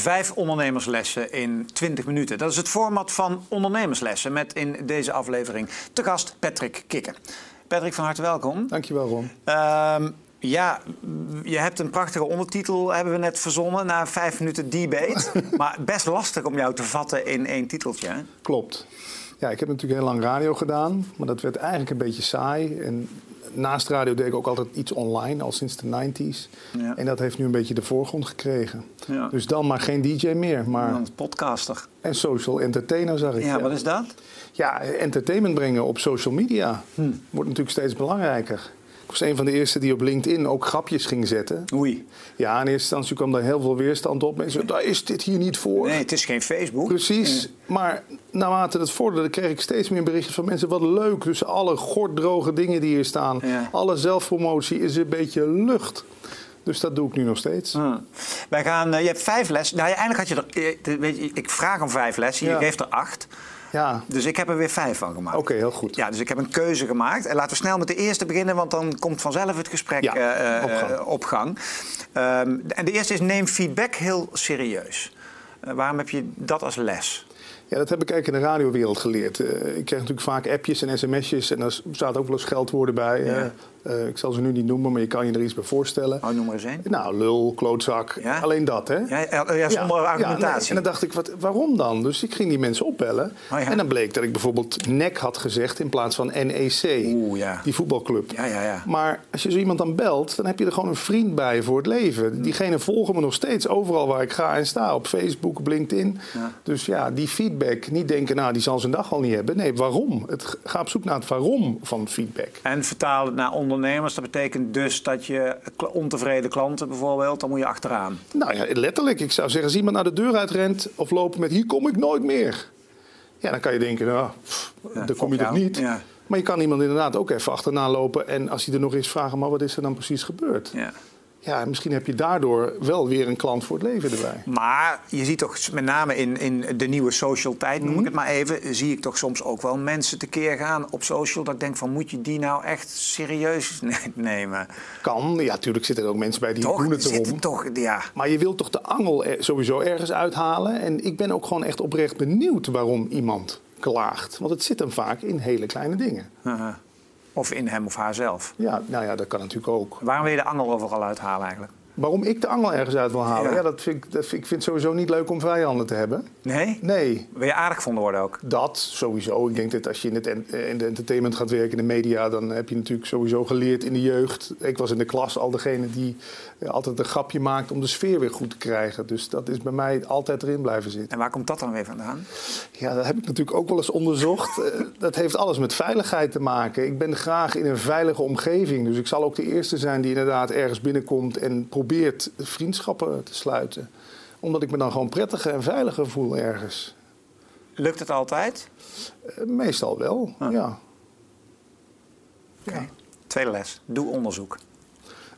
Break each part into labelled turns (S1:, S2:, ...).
S1: Vijf ondernemerslessen in 20 minuten. Dat is het format van ondernemerslessen met in deze aflevering te gast Patrick Kikken. Patrick, van harte welkom.
S2: Dankjewel, Ron.
S1: Ehm, ja, je hebt een prachtige ondertitel, hebben we net verzonnen, na vijf minuten debate. maar best lastig om jou te vatten in één titeltje. hè?
S2: Klopt. Ja, ik heb natuurlijk heel lang radio gedaan, maar dat werd eigenlijk een beetje saai. En naast radio deed ik ook altijd iets online, al sinds de 90s.
S1: Ja.
S2: En dat heeft nu een beetje de voorgrond gekregen.
S1: Ja.
S2: Dus dan maar geen DJ meer, maar
S1: Een podcaster.
S2: en social entertainer zag ik.
S1: Ja, wat is dat?
S2: Ja, entertainment brengen op social media
S1: Hm.
S2: wordt natuurlijk steeds belangrijker. Ik was een van de eerste die op LinkedIn ook grapjes ging zetten.
S1: Oei.
S2: Ja, in eerste instantie kwam daar heel veel weerstand op. Mensen daar is dit hier niet voor.
S1: Nee, het is geen Facebook.
S2: Precies. Maar naarmate het vorderde, kreeg ik steeds meer berichten van mensen. Wat leuk. Dus alle gorddroge dingen die hier staan.
S1: Ja.
S2: Alle zelfpromotie is een beetje lucht. Dus dat doe ik nu nog steeds.
S1: Hm. Wij gaan, eh, je hebt vijf lessen. Nou, ja, eigenlijk had je er. Weet je, ik vraag om vijf lessen, je
S2: Ja.
S1: geeft er acht.
S2: Ja,
S1: Dus ik heb er weer vijf van gemaakt.
S2: oké, heel goed.
S1: Ja, dus ik heb een keuze gemaakt. En laten we snel met de eerste beginnen, want dan komt vanzelf het gesprek
S2: Ja,
S1: eh, eh,
S2: op gang.
S1: op gang. Ehm, en de eerste is neem feedback heel serieus. Eh, waarom heb je dat als les?
S2: Ja, dat heb ik eigenlijk in de radiowereld geleerd. Ik krijg natuurlijk vaak appjes en sms'jes en daar staat ook wel eens geldwoorden bij.
S1: Ja.
S2: Eh, ik zal ze nu niet noemen, maar je kan je er iets bij voorstellen.
S1: Oh, noem maar eens één.
S2: Nou, lul, klootzak,
S1: Ja?
S2: alleen dat, hè?
S1: Ja, ja, ja, zonder
S2: Ja,
S1: argumentatie.
S2: nee. En dan dacht ik, wat, waarom dan? Dus ik ging die mensen opbellen.
S1: Oh, ja.
S2: En dan bleek dat ik bijvoorbeeld NEC had gezegd in plaats van NEC.
S1: Oeh, ja.
S2: Die voetbalclub.
S1: Ja, ja, ja.
S2: Maar als je zo iemand dan belt, dan heb je er gewoon een vriend bij voor het leven. Diegene volgen me nog steeds overal waar ik ga en sta. Op Facebook, op LinkedIn.
S1: Ja.
S2: Dus ja, die feedback. Niet denken, nou, die zal zijn dag al niet hebben. Nee, waarom? Het, ga op zoek naar het waarom van feedback.
S1: En vertaal het naar ondernemers. Dat betekent dus dat je ontevreden klanten bijvoorbeeld, dan moet je achteraan.
S2: Nou ja, letterlijk. Ik zou zeggen, als iemand naar de deur uitrent of lopen met hier kom ik nooit meer. Ja, dan kan je denken, nou, pff,
S1: Ja,
S2: daar kom je toch niet.
S1: Ja.
S2: Maar je kan iemand inderdaad ook even achterna lopen. En als hij er nog is, vragen, maar wat is er dan precies gebeurd?
S1: Ja.
S2: Ja, misschien heb je daardoor wel weer een klant voor het leven erbij.
S1: Maar je ziet toch met name in, in de nieuwe social tijd, noem ik
S2: Mhm.
S1: het maar even, zie ik toch soms ook wel mensen tekeer gaan op social. Dat ik denk van moet je die nou echt serieus ne- nemen?
S2: Kan, ja, natuurlijk zitten er ook mensen bij die
S1: Toch?
S2: doen het erom.
S1: toch, ja.
S2: Maar je wilt toch de angel sowieso ergens uithalen. En ik ben ook gewoon echt oprecht benieuwd waarom iemand klaagt. Want het zit hem vaak in hele kleine dingen.
S1: Of in hem of haar zelf.
S2: Ja, nou ja, dat kan natuurlijk ook.
S1: Waarom wil je de angel overal uithalen eigenlijk?
S2: Waarom ik de angel ergens uit wil halen?
S1: Ja.
S2: Ja, dat vind ik, dat vind, ik vind het sowieso niet leuk om vijanden te hebben.
S1: Nee?
S2: Nee,
S1: Wil je aardig gevonden worden ook?
S2: dat sowieso. Ik denk dat als je in, het en- in de entertainment gaat werken, in de media, dan heb je natuurlijk sowieso geleerd in de jeugd. Ik was in de klas al degene die eh, altijd een grapje maakt om de sfeer weer goed te krijgen. Dus dat is bij mij altijd erin blijven zitten.
S1: En waar komt dat dan weer vandaan?
S2: Ja, dat heb ik natuurlijk ook wel eens onderzocht. Eh, dat heeft alles met veiligheid te maken. Ik ben graag in een veilige omgeving. Dus ik zal ook de eerste zijn die inderdaad ergens binnenkomt en probeert vriendschappen te sluiten. Omdat ik me dan gewoon prettiger en veiliger voel ergens.
S1: Lukt het altijd?
S2: Eh, Meestal wel,
S1: Ah.
S2: ja.
S1: Oké. Tweede les. Doe onderzoek.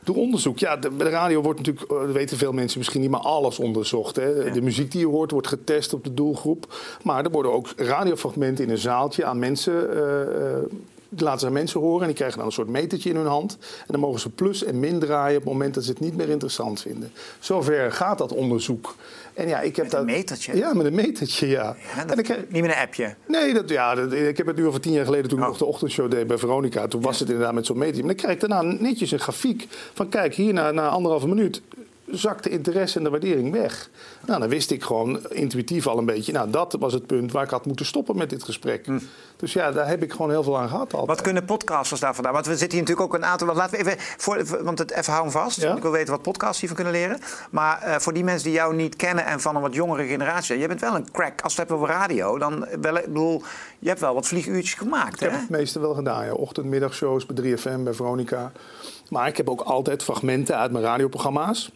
S2: Doe onderzoek. Ja, de, bij de radio wordt natuurlijk, eh, dat weten veel mensen misschien niet, maar alles onderzocht. Hè. De muziek die je hoort wordt getest op de doelgroep. Maar er worden ook radiofragmenten in een zaaltje aan mensen. eh, die laten ze mensen horen en die krijgen dan een soort metertje in hun hand. En dan mogen ze plus en min draaien op het moment dat ze het niet meer interessant vinden. Zover gaat dat onderzoek. En ja, ik heb
S1: Met een
S2: dat-
S1: metertje?
S2: Ja, met een metertje, ja.
S1: Ja,
S2: en
S1: dat,
S2: krijg-
S1: niet met een appje.
S2: Nee, dat, ja, dat, ik heb het nu over tien jaar geleden toen ik
S1: Oh.
S2: nog de ochtendshow deed bij Veronica. Toen was het inderdaad met zo'n meter. Maar dan krijg ik daarna netjes een grafiek van kijk, hier na, na anderhalve minuut zakt de interesse en de waardering weg. Nou, dan wist ik gewoon intuïtief al een beetje, nou dat was het punt waar ik had moeten stoppen met dit gesprek. Dus ja, daar heb ik gewoon heel veel aan gehad altijd.
S1: Hm. Wat kunnen podcasters daar vandaan? Want we zitten hier natuurlijk ook een aantal. Laten we even. Voor, want het even hou hem vast.
S2: Ja.
S1: Ik wil weten wat podcasts hiervan kunnen leren. Maar eh, voor die mensen die jou niet kennen en van een wat jongere generatie. Jij bent wel een crack. Als we het hebben over radio, dan wel. Ik bedoel, je hebt wel wat vlieguurtjes gemaakt.
S2: Ik
S1: Hè?
S2: heb het meeste wel gedaan, ja. Ochtend, middagshows bij 3FM, bij Veronica. Maar ik heb ook altijd fragmenten uit mijn radioprogramma's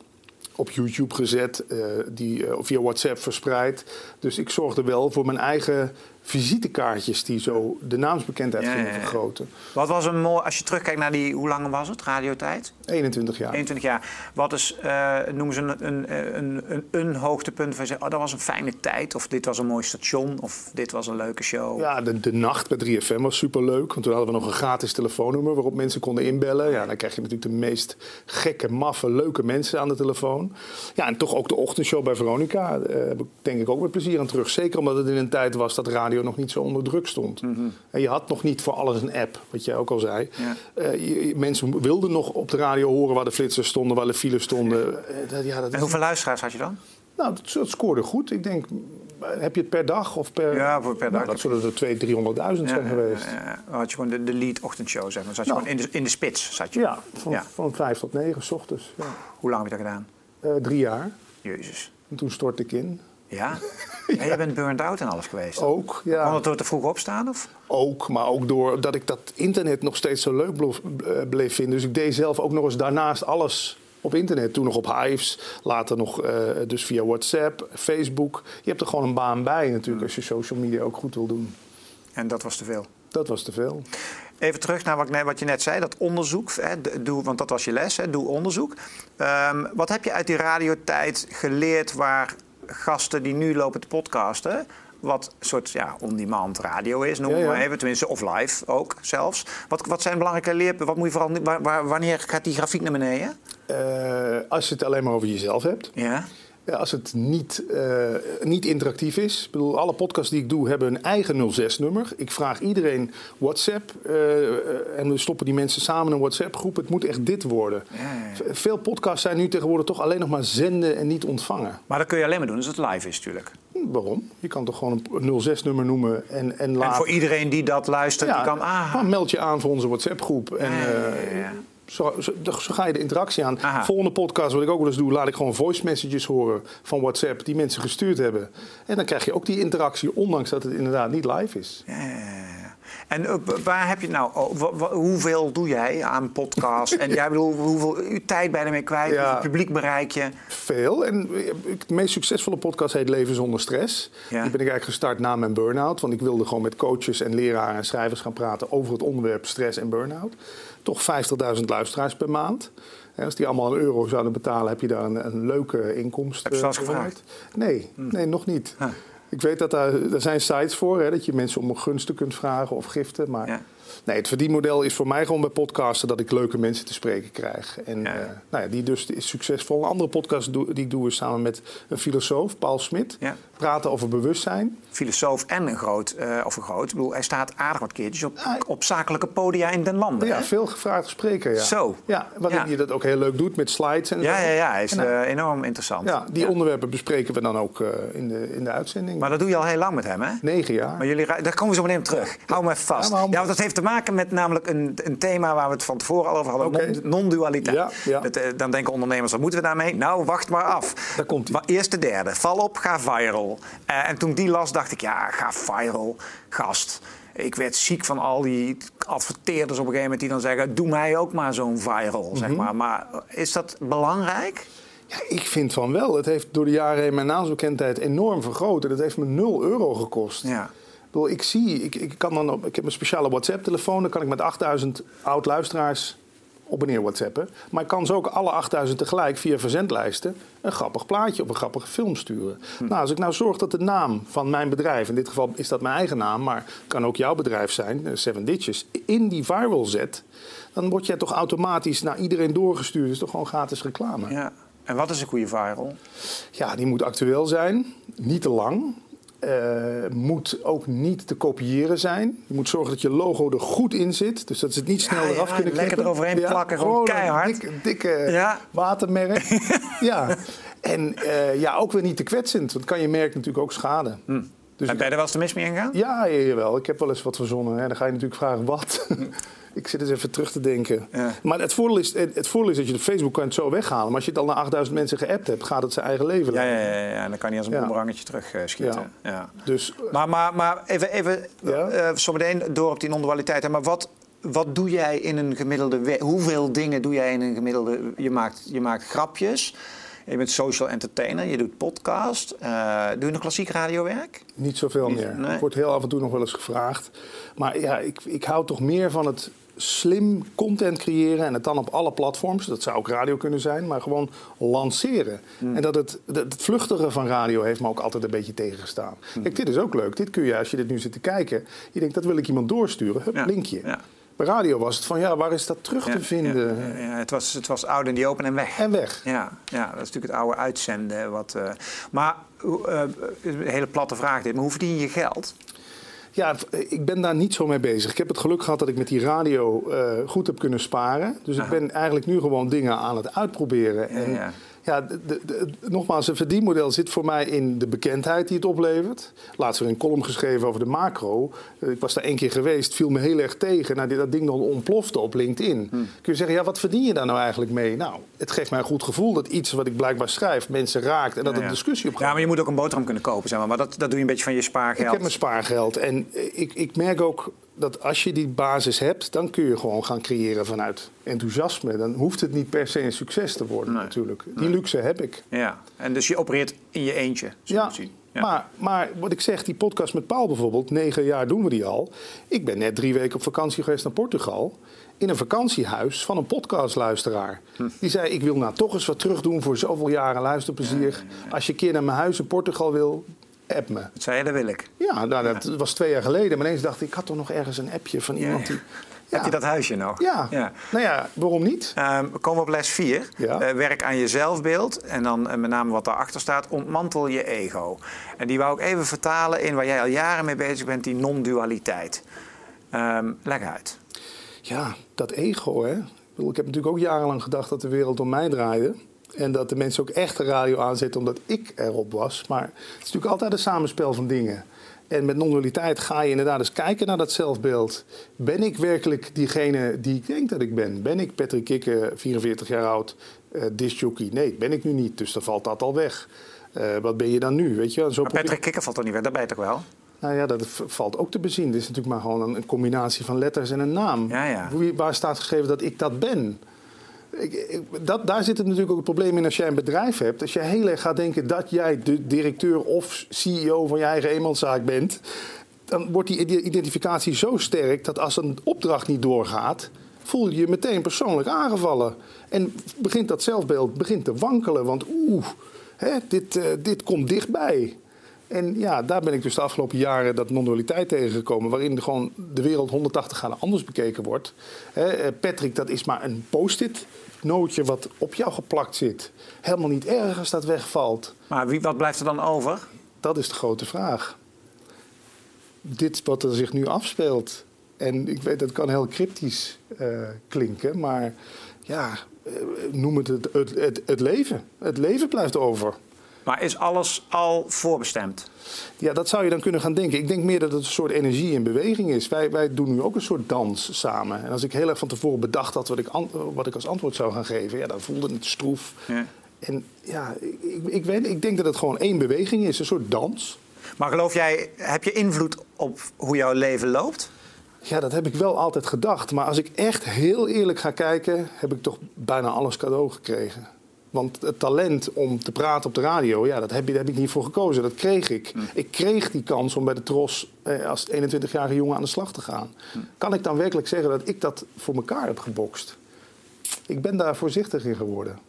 S2: op YouTube gezet, eh, die eh, via WhatsApp verspreid. Dus ik zorgde wel voor mijn eigen visitekaartjes die zo de naamsbekendheid
S1: Ja,
S2: gingen vergroten.
S1: Wat was een mooi, als je terugkijkt naar die, hoe lang was het, radiotijd?
S2: 21 jaar.
S1: 21 jaar. Wat is, eh, noemen ze een, een, een, een, een hoogtepunt je zegt, oh, dat was een fijne tijd, of dit was een mooi station, of dit was een leuke show?
S2: Ja, de, de nacht bij 3FM was superleuk. Want toen hadden we nog een gratis telefoonnummer waarop mensen konden inbellen. Ja, dan krijg je natuurlijk de meest gekke, maffe, leuke mensen aan de telefoon. Ja, en toch ook de ochtendshow bij Veronica. eh, heb ik denk ik ook met plezier aan terug. Zeker omdat het in een tijd was dat radio nog niet zo onder druk stond. En je had nog niet voor alles een app, wat jij ook al zei.
S1: Ja.
S2: Eh, je- mensen wilden nog op de radio horen waar de flitsers stonden, waar de files stonden. Eh, dat, ja, dat
S1: En hoeveel luisteraars had je dan?
S2: nou, dat, dat scoorde goed. Ik denk, heb je het per dag of per...
S1: Ja, voor per
S2: Nou,
S1: dag.
S2: dat zullen er 200.000, 300.000 zijn geweest.
S1: Ja, ja, dan had je gewoon de, de lead ochtendshow, zeg maar. Zat je
S2: Nou.
S1: gewoon in de, in de spits, zat je.
S2: Ja, van,
S1: Ja.
S2: van vijf tot negen, s ochtends. Ja.
S1: Hoe lang heb je dat gedaan?
S2: Eh, drie jaar.
S1: Jezus.
S2: En toen stortte ik in.
S1: Ja? ja jij bent burned out en alles geweest.
S2: Ook, ja.
S1: het door te vroeg opstaan? Of?
S2: Ook, maar ook doordat ik dat internet nog steeds zo leuk bleef, eh, bleef vinden. Dus ik deed zelf ook nog eens daarnaast alles op internet. Toen nog op Hives, later nog eh, dus via WhatsApp, Facebook. Je hebt er gewoon een baan bij natuurlijk als je social media ook goed wil doen.
S1: En dat was te veel.
S2: Dat was te veel.
S1: Even terug naar wat, wat je net zei, dat onderzoek. Hè, doe, want dat was je les, hè, doe onderzoek. Ehm, wat heb je uit die radiotijd geleerd waar gasten die nu lopen te podcasten... wat een soort ja, on-demand radio is, noem
S2: Ja,
S1: het
S2: ja.
S1: maar even. Tenminste, of live ook zelfs. Wat, wat zijn belangrijke leerpunten? Wat moet je vooral, waar, waar- wanneer gaat die grafiek naar beneden?
S2: Eh, als je het alleen maar over jezelf hebt.
S1: Ja,
S2: Ja, als het niet, eh, niet interactief is. Ik bedoel, alle podcasts die ik doe hebben een eigen 06-nummer. Ik vraag iedereen WhatsApp. eh, eh, en we stoppen die mensen samen in een WhatsApp-groep. Het moet echt dit worden.
S1: Ja, ja,
S2: V- Veel podcasts zijn nu tegenwoordig toch alleen nog maar zenden en niet ontvangen.
S1: maar dat kun je alleen maar doen als het live is natuurlijk.
S2: Hm, waarom? Je kan toch gewoon een 06-nummer noemen en, en laten...
S1: En voor iedereen die dat luistert, die kan... Ah,
S2: meld je aan voor onze WhatsApp-groep. En, Zo, zo, zo ga je de interactie aan.
S1: Aha.
S2: Volgende podcast, wat ik ook wel eens doe, laat ik gewoon voice messages horen van WhatsApp die mensen gestuurd hebben. En dan krijg je ook die interactie, ondanks dat het inderdaad niet live is.
S1: Ja, ja, ja, ja. En eh, waar heb je nou, oh, hoeveel doe jij aan podcasts? en jij bedoel, hoeveel tijd ben je ermee kwijt?
S2: Ja.
S1: Hoeveel publiek bereik je?
S2: Veel. En eh, de meest succesvolle podcast heet Leven zonder stress.
S1: Ja.
S2: Die ben ik eigenlijk gestart na mijn burn-out. Want ik wilde gewoon met coaches en leraren en schrijvers gaan praten over het onderwerp stress en burn-out. Toch 50.000 luisteraars per maand. Als die allemaal een euro zouden betalen, heb je daar een, een leuke inkomst.
S1: Heb je
S2: eh,
S1: ze wel eens
S2: voor Nee, nee, nog niet.
S1: Huh.
S2: Ik weet dat daar, daar zijn sites voor, hè, dat je mensen om gunsten kunt vragen of giften. Maar
S1: Ja.
S2: nee, het verdienmodel is voor mij gewoon bij podcasten dat ik leuke mensen te spreken krijg. En
S1: Ja.
S2: eh, nou ja, die dus is succesvol. Een andere podcast die ik doe is samen met een filosoof, Paul Smit.
S1: Ja.
S2: Praten over bewustzijn.
S1: Filosoof en een groot, eh, of een groot, ik bedoel, hij staat aardig wat keertjes op,
S2: Ah,
S1: op zakelijke podia in den landen.
S2: Ja,
S1: hè?
S2: veel gevraagde spreker. Ja.
S1: Zo.
S2: Ja, waarin
S1: Ja.
S2: je dat ook heel leuk doet met slides en
S1: ja,
S2: zo.
S1: ja, ja, hij is
S2: En, eh,
S1: enorm interessant.
S2: ja, die
S1: Ja.
S2: onderwerpen bespreken we dan ook eh, in, de, in de uitzending.
S1: Maar dat doe je al heel lang met hem, hè?
S2: Negen jaar.
S1: Maar jullie, daar komen we zo meteen op terug. Hou me even vast.
S2: Ja,
S1: want dat heeft te maken met namelijk een, een thema waar we het van tevoren al over hadden. Non-dualiteit.
S2: Ja, ja.
S1: Het, eh, dan denken ondernemers, wat moeten we daarmee? Nou, wacht maar af.
S2: Daar komt-ie.
S1: Maar Eerst de derde. Val op, ga viral. Eh, en toen ik die las, dacht ik, ja, ga viral. Gast. Ik werd ziek van al die adverteerders op een gegeven moment die dan zeggen... doe mij ook maar zo'n viral, zeg
S2: Mhm.
S1: maar. Maar is dat belangrijk?
S2: Ja, ik vind van wel. Het heeft door de jaren heen mijn naamsbekendheid enorm vergroot. En dat heeft me 0 euro gekost.
S1: Ja.
S2: Ik, bedoel, ik zie, ik, ik, kan dan op, ik heb een speciale WhatsApp-telefoon. Dan kan ik met 8000 oud-luisteraars op en neer WhatsAppen. Maar ik kan ze ook alle 8000 tegelijk via verzendlijsten een grappig plaatje of een grappige film sturen. Nou, als ik nou zorg dat de naam van mijn bedrijf, in dit geval is dat mijn eigen naam, maar kan ook jouw bedrijf zijn, eh, Seven Ditches, in die viral zet, dan word jij toch automatisch naar iedereen doorgestuurd. Dat is toch gewoon gratis reclame.
S1: ja. En wat is een goede viral?
S2: Ja, die moet actueel zijn, niet te lang. Eh, moet ook niet te kopiëren zijn. Je moet zorgen dat je logo er goed in zit. Dus dat ze het niet snel
S1: Ja,
S2: eraf
S1: ja,
S2: kunnen
S1: lekker
S2: knippen.
S1: eroverheen plakken, gewoon keihard.
S2: Dikke, dikke
S1: Ja.
S2: watermerk. ja. En eh, ja, ook weer niet te kwetsend. Want kan je merk natuurlijk ook schaden. Dus
S1: en
S2: ik-
S1: ben je er wel eens te mis mee ingegaan?
S2: ja, jawel. Ik heb wel eens wat verzonnen. Hè. Dan ga je natuurlijk vragen wat. ik zit eens even terug te denken.
S1: Ja.
S2: Maar het voordeel, is, het voordeel is dat je op Facebook kan het zo weghalen. Maar als je het al naar 8000 mensen geappt hebt, gaat het zijn eigen leven
S1: Ja, ja, ja, ja. En dan kan hij als een
S2: Ja.
S1: boemerangetje terug eh, schieten. Ja.
S2: Dus
S1: Maar, maar, maar even, even eh, zometeen door op die non-dualiteit. Maar wat, wat doe jij in een gemiddelde? Hoeveel dingen doe jij in een gemiddelde... Je maakt, je maakt grapjes. Je bent social entertainer, je doet podcast. Uh, doe je nog klassiek radiowerk?
S2: Niet zoveel meer. Nee. Ik word heel af en toe nog wel eens gevraagd. Maar ja, ik, ik hou toch meer van het slim content creëren en het dan op alle platforms, dat zou ook radio kunnen zijn, maar gewoon lanceren. Hmm. En dat het, het vluchtige van radio heeft me ook altijd een beetje tegengestaan. Kijk, dit is ook leuk. Dit kun je, als je dit nu zit te kijken, je denkt dat wil ik iemand doorsturen, hup, linkje. Ja. Bij radio was het van, ja, waar is dat terug te vinden?
S1: Ja, ja, het, was, het was oud en die open en weg.
S2: En weg.
S1: Ja, ja dat is natuurlijk het oude uitzenden. Wat, uh, maar, uh, een hele platte vraag dit, maar hoe verdien je geld?
S2: Ja, ik ben daar niet zo mee bezig. Ik heb het geluk gehad dat ik met die radio uh, goed heb kunnen sparen. Dus ik ben eigenlijk nu gewoon dingen aan het uitproberen. En ja, ja. Ja, de, de, nogmaals, een verdienmodel zit voor mij in de bekendheid die het oplevert. Laatst weer een column geschreven over de macro. Eh, ik was daar één keer geweest, viel me heel erg tegen. Nou, dat ding dan ontplofte op LinkedIn. Hmm. Kun je zeggen, ja, wat verdien je daar nou eigenlijk mee? Nou, het geeft mij een goed gevoel dat iets wat ik blijkbaar schrijf mensen raakt en dat ja, een discussie op
S1: gaat. Ja, maar je moet ook een boterham kunnen kopen, zeg maar. Maar dat, dat doe je een beetje van je spaargeld.
S2: Ik heb mijn spaargeld en ik, ik merk ook dat als je die basis hebt, dan kun je gewoon gaan creëren vanuit enthousiasme. Dan hoeft het niet per se een succes te worden natuurlijk. Die luxe heb ik.
S1: Ja, en dus je opereert in je eentje, ja.
S2: zien. Ja. Maar, maar wat ik zeg, die podcast met Paul bijvoorbeeld, negen jaar doen we die al. Ik ben net drie weken op vakantie geweest naar Portugal. In een vakantiehuis van een podcastluisteraar. Hm. Die zei, ik wil nou toch eens wat terug doen voor zoveel jaren luisterplezier. Als je een keer naar mijn huis in Portugal wil, app me.
S1: Dat zei je, dat wil ik.
S2: Ja, nou, dat was twee jaar geleden. Maar ineens dacht ik, ik had toch nog ergens een appje van iemand die...
S1: Heb je dat huisje nog?
S2: Ja. ja. Nou ja, waarom niet?
S1: We komen op les 4. Uh, werk aan je zelfbeeld. En dan uh, met name wat daarachter staat, ontmantel je ego. En die wou ik even vertalen in waar jij al jaren mee bezig bent, die non-dualiteit. Um, leg uit.
S2: Ja, dat ego, hè. Ik, ik heb natuurlijk ook jarenlang gedacht dat de wereld om mij draaide. En dat de mensen ook echt de radio aanzetten omdat ik erop was. Maar het is natuurlijk altijd een samenspel van dingen. En met non-dualiteit ga je inderdaad eens kijken naar dat zelfbeeld. Ben ik werkelijk diegene die ik denk dat ik ben? Ben ik Patrick Kikker, 44 jaar oud, uh, discjockey? Nee, ben ik nu niet. Dus dan valt dat al weg. Uh, wat ben je dan nu? Weet je?
S1: Zo maar Patrick Kikker valt toch niet weg? Dat ben je toch wel?
S2: Nou ja, dat valt ook te bezien. Het is natuurlijk maar gewoon een, combinatie van letters en een naam.
S1: Ja, ja.
S2: Waar staat geschreven dat ik dat ben? Dat, daar zit het natuurlijk ook het probleem in als jij een bedrijf hebt. Als je heel erg gaat denken dat jij de directeur of CEO van je eigen eenmanszaak bent, dan wordt die identificatie zo sterk dat als een opdracht niet doorgaat, voel je je meteen persoonlijk aangevallen. En begint dat zelfbeeld begint te wankelen, want oeh, dit, uh, dit komt dichtbij. En ja, daar ben ik dus de afgelopen jaren dat non-dualiteit tegengekomen, waarin gewoon de wereld 180 graden anders bekeken wordt. Eh, Patrick, dat is maar een post-it nootje wat op jou geplakt zit. Helemaal niet erg als dat wegvalt.
S1: Maar wie, wat blijft er dan over?
S2: Dat is de grote vraag. Dit wat er zich nu afspeelt. En ik weet, dat kan heel cryptisch uh, klinken, maar ja, uh, noem het het, het het leven. Het leven blijft over.
S1: Maar is alles al voorbestemd?
S2: Ja, dat zou je dan kunnen gaan denken. Ik denk meer dat het een soort energie in beweging is. Wij, wij doen nu ook een soort dans samen. En als ik heel erg van tevoren bedacht had wat ik, wat ik als antwoord zou gaan geven, ja, dan voelde het stroef. Ja. En ja, ik, ik, weet, ik denk dat het gewoon één beweging is, een soort dans.
S1: Maar geloof jij, heb je invloed op hoe jouw leven loopt?
S2: Ja, dat heb ik wel altijd gedacht. Maar als ik echt heel eerlijk ga kijken, heb ik toch bijna alles cadeau gekregen. Want het talent om te praten op de radio, ja, dat heb, daar heb ik niet voor gekozen. Dat kreeg ik. Hm. Ik kreeg die kans om bij de Tros eh, als 21-jarige jongen aan de slag te gaan. Hm. Kan ik dan werkelijk zeggen dat ik dat voor elkaar heb gebokst? Ik ben daar voorzichtig in geworden.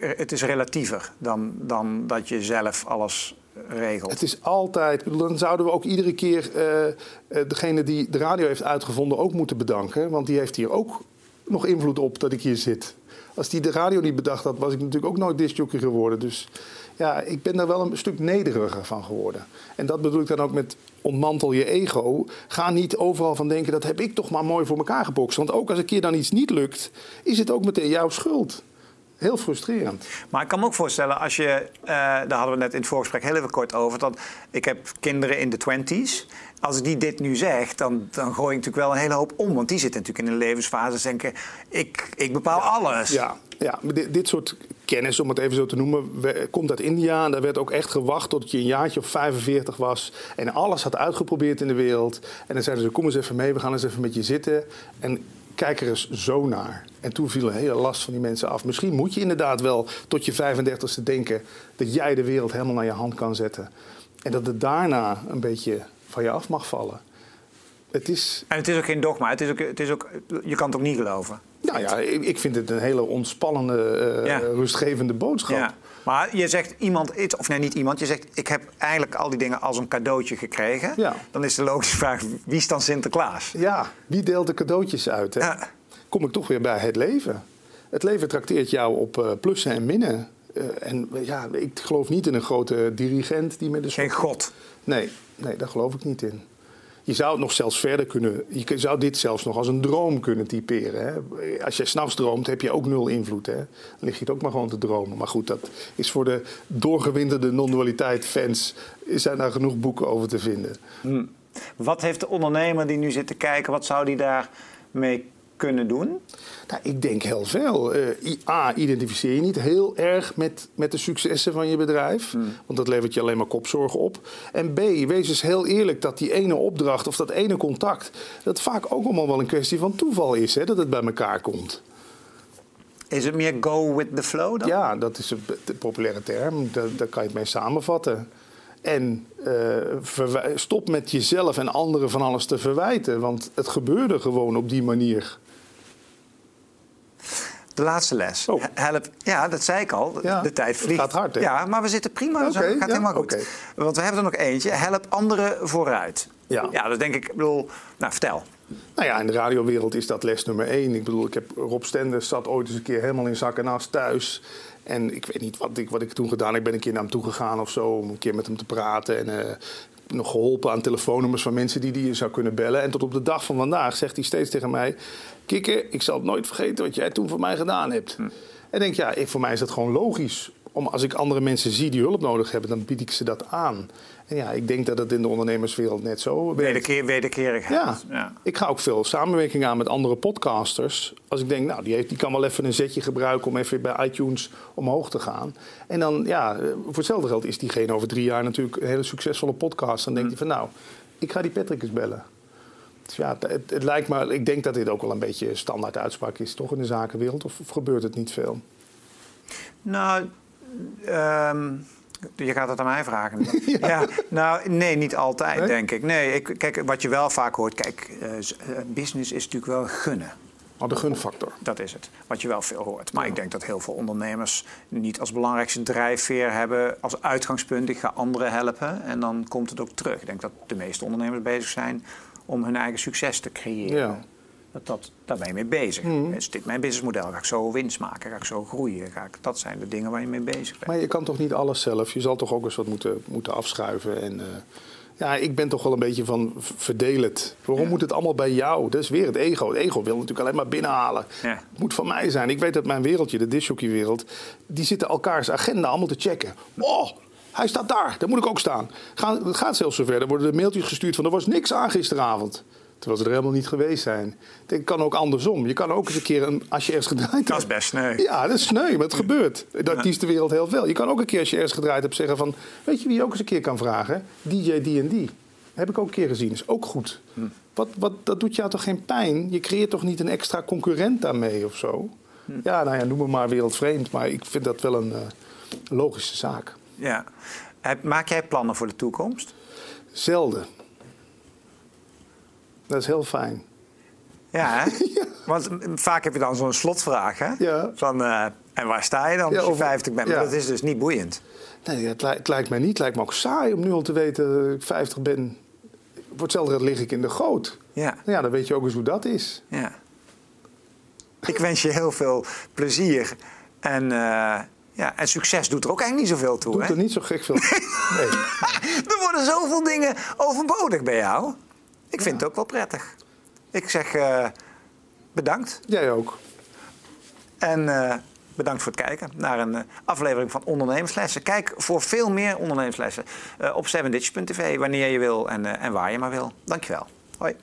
S1: het is relatiever dan, dan dat je zelf alles regelt.
S2: Het is altijd. Dan zouden we ook iedere keer uh, degene die de radio heeft uitgevonden ook moeten bedanken. Want die heeft hier ook nog invloed op dat ik hier zit. Als die de radio niet bedacht had, was ik natuurlijk ook nooit discjockey geworden. Dus ja, ik ben daar wel een stuk nederiger van geworden. En dat bedoel ik dan ook met ontmantel je ego. Ga niet overal van denken, dat heb ik toch maar mooi voor elkaar gebokst. Want ook als een keer dan iets niet lukt, is het ook meteen jouw schuld. Heel frustrerend.
S1: Maar ik kan me ook voorstellen, als je, uh, daar hadden we net in het voorgesprek heel even kort over, dat ik heb kinderen in de twenties. Als die dit nu zeg, dan, dan gooi ik natuurlijk wel een hele hoop om. Want die zitten natuurlijk in een levensfase en denken, ik, ik bepaal alles.
S2: Ja, ja, dit, dit soort kennis, om het even zo te noemen, komt uit India. En daar werd ook echt gewacht tot je een jaartje of 45 was. En alles had uitgeprobeerd in de wereld. En dan zeiden ze, kom eens even mee, we gaan eens even met je zitten. En kijk er eens zo naar. En toen viel een hele last van die mensen af. Misschien moet je inderdaad wel tot je 35ste denken dat jij de wereld helemaal naar je hand kan zetten. En dat het daarna een beetje van je af mag vallen. Het is,
S1: En het is ook geen dogma. Het is ook, het is ook, je kan het ook niet geloven.
S2: nou ja, ik vind het een hele ontspannende, eh,
S1: Ja.
S2: rustgevende boodschap.
S1: Ja. Maar je zegt iemand, iets- of nee, niet iemand. Je zegt, ik heb eigenlijk al die dingen als een cadeautje gekregen.
S2: Ja.
S1: Dan is de logische vraag, wie is dan Sinterklaas?
S2: Ja, wie deelt de cadeautjes uit? Hè? Kom ik toch weer bij het leven. Het leven trakteert jou op eh, plussen en minnen. Eh, en ja, ik geloof niet in een grote dirigent die met de
S1: Geen god.
S2: Nee, nee, daar geloof ik niet in. Je zou het nog zelfs verder kunnen. Je zou dit zelfs nog als een droom kunnen typeren. Hè? Als je s'nachts droomt, heb je ook nul invloed. Hè? Dan lig je het ook maar gewoon te dromen. Maar goed, dat is voor de doorgewinterde non-dualiteit-fans. zijn daar genoeg boeken over te vinden.
S1: Wat heeft de ondernemer die nu zit te kijken, wat zou die daarmee kunnen doen?
S2: Nou, ik denk heel veel. Eh, A, identificeer je niet heel erg met, met de successen van je bedrijf. Want dat levert je alleen maar kopzorgen op. En B, wees eens heel eerlijk dat die ene opdracht of dat ene contact... dat vaak ook allemaal wel een kwestie van toeval is, hè, dat het bij elkaar komt.
S1: Is het meer go with the flow dan?
S2: Ja, dat is een populaire term. Daar, daar kan je het mee samenvatten. En eh, stop met jezelf en anderen van alles te verwijten. Want het gebeurde gewoon op die manier.
S1: De laatste les.
S2: Oh.
S1: Help. Ja, dat zei ik al.
S2: Ja,
S1: de tijd
S2: het
S1: vliegt.
S2: gaat hard, hè?
S1: Ja, maar we zitten prima. zo. Het gaat
S2: ja,
S1: helemaal goed. Want we hebben er nog eentje. Help anderen vooruit.
S2: Ja.
S1: Ja, dat denk ik. Ik bedoel, nou, vertel.
S2: Nou ja, in de radiowereld is dat les nummer één. Ik bedoel, ik heb Rob Stenders zat ooit eens een keer helemaal in zak en as thuis. En ik weet niet wat ik, wat ik toen gedaan heb. Ik ben een keer naar hem toe gegaan of zo om een keer met hem te praten. En eh, nog geholpen aan telefoonnummers van mensen die die je zou kunnen bellen. En tot op de dag van vandaag zegt hij steeds tegen mij... Kikker, ik zal het nooit vergeten wat jij toen voor mij gedaan hebt. En ik denk, ja, ik, voor mij is dat gewoon logisch. Om, als ik andere mensen zie die hulp nodig hebben, dan bied ik ze dat aan. En ja, ik denk dat het in de ondernemerswereld net zo.
S1: Wederkeer, wederkerigheid.
S2: Ja. ik ga ook veel samenwerking aan met andere podcasters. Als ik denk, nou, die, heeft, die kan wel even een zetje gebruiken om even bij iTunes omhoog te gaan. En dan, ja, voor hetzelfde geld is diegene over drie jaar natuurlijk een hele succesvolle podcast. Dan denkt hij van, nou, ik ga die Patrick eens bellen. Dus ja, het, het lijkt me, ik denk dat dit ook wel een beetje standaard uitspraak is, toch, in de zakenwereld? Of, of gebeurt het niet veel?
S1: Nou, ehm, je gaat het aan mij vragen. ja. nou, nee, niet altijd,
S2: Nee?
S1: denk ik. Nee, ik, kijk, wat je wel vaak hoort, kijk, eh, eh, business is natuurlijk wel gunnen.
S2: Oh, de gunfactor.
S1: Dat is het, wat je wel veel hoort. Maar ik denk dat heel veel ondernemers niet als belangrijkste drijfveer hebben als uitgangspunt. Ik ga anderen helpen en dan komt het ook terug. Ik denk dat de meeste ondernemers bezig zijn om hun eigen succes te creëren.
S2: Ja.
S1: Dat, dat, daar ben je mee bezig. Is dit mijn businessmodel? Ga ik zo winst maken? Ga ik zo groeien? Ga ik, dat zijn de dingen waar je mee bezig bent.
S2: Maar je kan toch niet alles zelf? Je zal toch ook eens wat moeten, moeten afschuiven. En, eh, ja, ik ben toch wel een beetje van verdeel het. Waarom moet het allemaal bij jou? Dat is weer het ego. Het ego wil natuurlijk alleen maar binnenhalen.
S1: Ja.
S2: Het moet van mij zijn. Ik weet dat mijn wereldje, de disjockeywereld... die zitten elkaars agenda allemaal te checken. Oh, hij staat daar. Daar moet ik ook staan. Ga, het gaat zelfs zover. Er worden de mailtjes gestuurd van... er was niks aan gisteravond. Terwijl ze er helemaal niet geweest zijn. Het kan ook andersom. Je kan ook eens een keer, een, als je ergens gedraaid
S1: Dat is
S2: hebt-
S1: best sneu.
S2: ja, dat is sneu, maar het gebeurt. De artiestenwereld heel veel. Je kan ook een keer, als je ergens gedraaid hebt, zeggen van... Weet je wie je ook eens een keer kan vragen? DJ D&D. Heb ik ook een keer gezien. Is ook goed. Wat, wat, dat doet jou toch geen pijn? Je creëert toch niet een extra concurrent daarmee of zo? Ja, nou ja, noem me maar wereldvreemd. Maar ik vind dat wel een eh, logische zaak.
S1: Ja. Maak jij plannen voor de toekomst?
S2: Zelden. Dat is heel fijn.
S1: Ja, hè? Want vaak heb je dan zo'n slotvraag, hè?
S2: Ja.
S1: Van, eh, en waar sta je dan als
S2: Ja,
S1: je
S2: over-
S1: 50 bent? Maar dat is dus niet boeiend.
S2: Nee, het, li- het lijkt mij niet. Het lijkt me ook saai om nu al te weten dat ik 50 ben. Voor hetzelfde lig ik in de goot.
S1: Ja.
S2: Nou ja, dan weet je ook eens hoe dat is.
S1: ja. Ik wens je heel veel plezier. En, eh, ja, en succes doet er ook eigenlijk niet zoveel toe,
S2: Doet
S1: hè?
S2: er niet zo gek veel. Nee.
S1: Er worden zoveel dingen overbodig bij jou. Ik vind het ook wel prettig. Ik zeg eh, bedankt.
S2: Jij ook.
S1: En eh, bedankt voor het kijken naar een eh, aflevering van Ondernemerslessen. Kijk voor veel meer ondernemerslessen op 7ditch.tv wanneer je wil en, en waar je maar wil. Dankjewel. Hoi.